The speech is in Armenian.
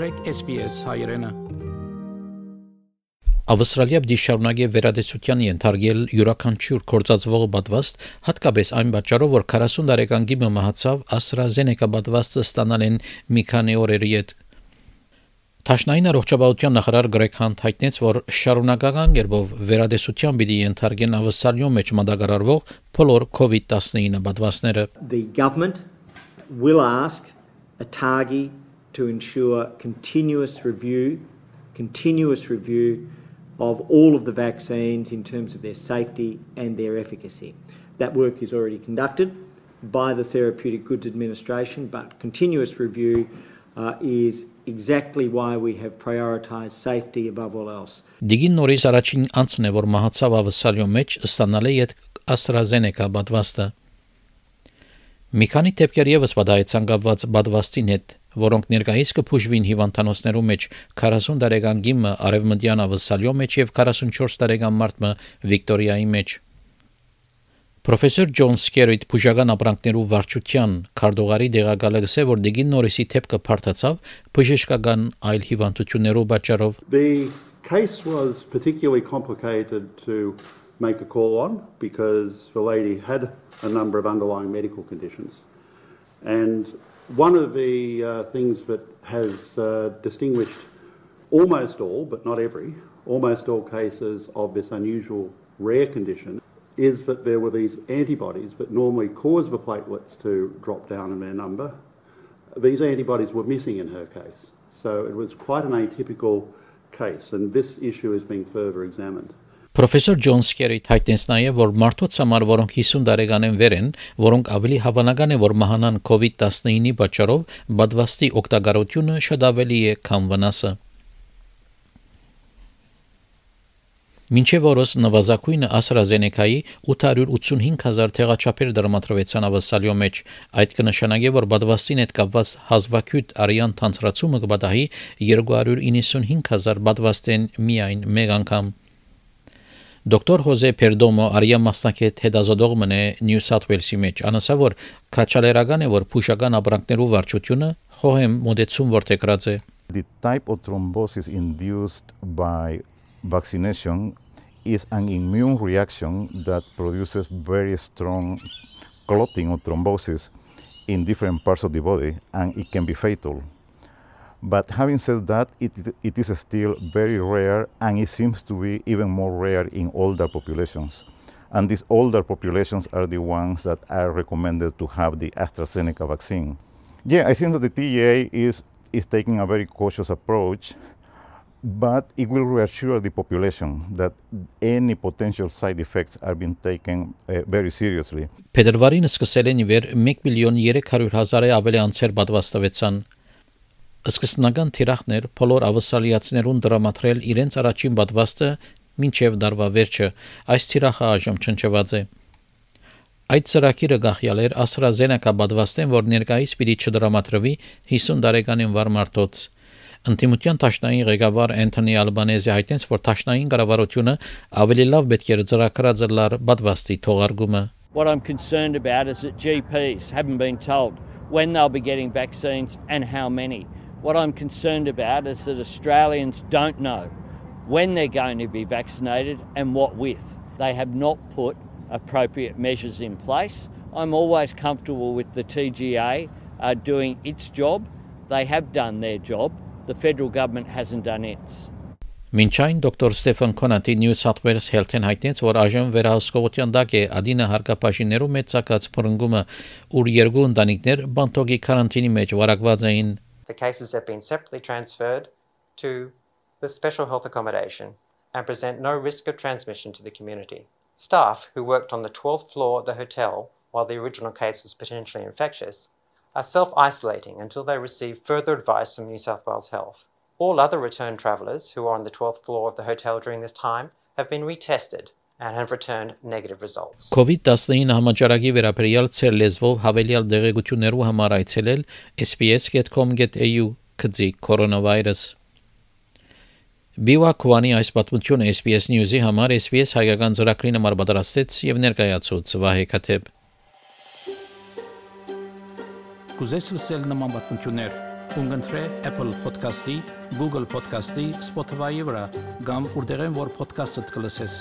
մտրեք SPS հայրենը Ավստրալիա պիտի շարունակի վերադեսության ենթարկել յուրաքանչյուր կորցածվող պատվաստ, հատկապես այն պատճառով, որ 40 տարեկան գիմը մահացավ AstraZeneca պատվաստը ստանալեն մի քանի օրերի հետ Տաշնային առողջապահության նախարար Գրեգ Հանտ հայտնեց, որ շարունակական երբով վերադեսության պիտի ենթարկեն ավսալյո մեջ մատակարարվող բոլոր COVID-19 պատվաստները։ The government will ask ATAGI to ensure continuous review, continuous review of all of the vaccines in terms of their safety and their efficacy. That work is already conducted by the Therapeutic Goods Administration, but continuous review uh, is exactly why we have prioritised safety above all else. Դիգին նորից առաջին անցն է, որ մահացավ ավսալյո մեջ ստանալ է այդ AstraZeneca պատվաստը։ Մի քանի դեպքեր եւս պատահեցան կապված պատվաստին հետ, որոնք ներկայիս կփուժվին հիվանդանոցներու մեջ 40 տարեկան գիմը արևմտյան ավսալյո մեջ եւ 44 տարեկան մարդը Վիկտորիայի մեջ։ Պրոֆեսոր Ջոն Սկերիտ բուժական ապրանքներու վարչության քարտուղարի դեղակալը գսե որ դիգին նորիսի թեփքը փարթացավ բժշկական այլ հիվանդություններով պատճառով The case was particularly complicated to make a call on because the lady had a number of underlying medical conditions. And one of the uh, things that has uh, distinguished almost all, but not every, almost all cases of this unusual rare condition is that there were these antibodies that normally cause the platelets to drop down in their number. These antibodies were missing in her case. So it was quite an atypical case, and this issue is being further examined. Պրոֆեսոր Ջոն Սկերի հայտնեց նաև, որ մարդոց համար, որոնք 50 տարեկան են վեր են, որոնք ավելի հավանական է, որ մահանան COVID-19-ի պատճառով, բադվաստի օգտակարությունը շատ ավելի է, քան վնասը։ Մինչև օրս նվազագույնը AstraZeneca-ի 885000 թեղաչափեր դրամատրվեցան ավասալյո մեջ։ Այդ կնշանակի, որ բադվաստին հետ կապված հազվագյուտ արյան թանցրացումը կբադահի 295000 բադվաստեն միայն մեկ անգամ։ Դոկտոր Հոզե Պերդոմո արիա մասնակետ հետազոտողն է Նյու Սաութ Ուելսի մեջ։ Անասա որ քաչալերական է որ փուշական ապրանքներու վարչությունը խոհեմ մոդեցում որտեղած է։ The type of thrombosis induced by vaccination is an immune reaction that produces very strong clotting or thrombosis in different parts of the body and it can be fatal. But having said that, it, it is still very rare and it seems to be even more rare in older populations. And these older populations are the ones that are recommended to have the AstraZeneca vaccine. Yeah, I think that the TEA is, is taking a very cautious approach, but it will reassure the population that any potential side effects are being taken uh, very seriously. Փետրվարին սկսել են իվեր 1 միլիոն 300 հազարը ավելի անցեր պատվաստվեցան Սկզբնական թիրախներ բոլոր ավսալիացիներուն դրամատրել իրենց առաջին պատվաստը մինչև դարվա վերջը այս թիրախը այժմ չնչված է Այդ ծրագիրը գախյալ էր AstraZeneca պատվաստեն, որ ներկայիս պիտի չդրամատրվի 50 տարեկանին վար մարտոց։ Ընտիմության տաշնային ղեկավար Անթոնի Ալբանեզի հայտնեց, որ տաշնային կառավարությունը ավելի լավ պետք է ծրագրած լար պատվաստի թողարկումը։ What I'm concerned about is that GPs haven't been told when they'll be getting vaccines and how many. What I'm concerned about is that Australians don't know when they're going to be vaccinated and what with. They have not put appropriate measures in place. I'm always comfortable with the TGA uh, doing its job. They have done their job. The federal government hasn't done its. Մինչ այն դոկտոր Ստեֆան Կոնատի New South Wales Health-ն հայտնեց, որ այժմ վերահսկողության տակ է ադինը հարկապաշիներու մեծ ցակած փրկումը, ուր երկու ընտանիքներ բանտոգի կարանտինի մեջ վարակված էին the cases have been separately transferred to the special health accommodation and present no risk of transmission to the community. Staff who worked on the 12th floor of the hotel while the original case was potentially infectious are self isolating until they receive further advice from New South Wales Health. All other return travellers who are on the 12th floor of the hotel during this time have been retested and have returned negative results. COVID-19 համաճարակի վերաբերյալ ցեր լեզվով հավելյալ դեղեցություններու համար այցելել sps.com.au քծի կորոնավիրուս Բիվա Քվանի այս պատմությունը SPS News-ի համար SPS հայկական ծրագրին համար պատրաստեց եւ ներկայացուց Վահե Քաթեբ Կուզես լսել նման պատմություններ Ունգընտրե Apple Podcast-ի, Google Podcast-ի, Spotify-ի վրա, կամ որտեղեն որ podcast-ը դուք լսես։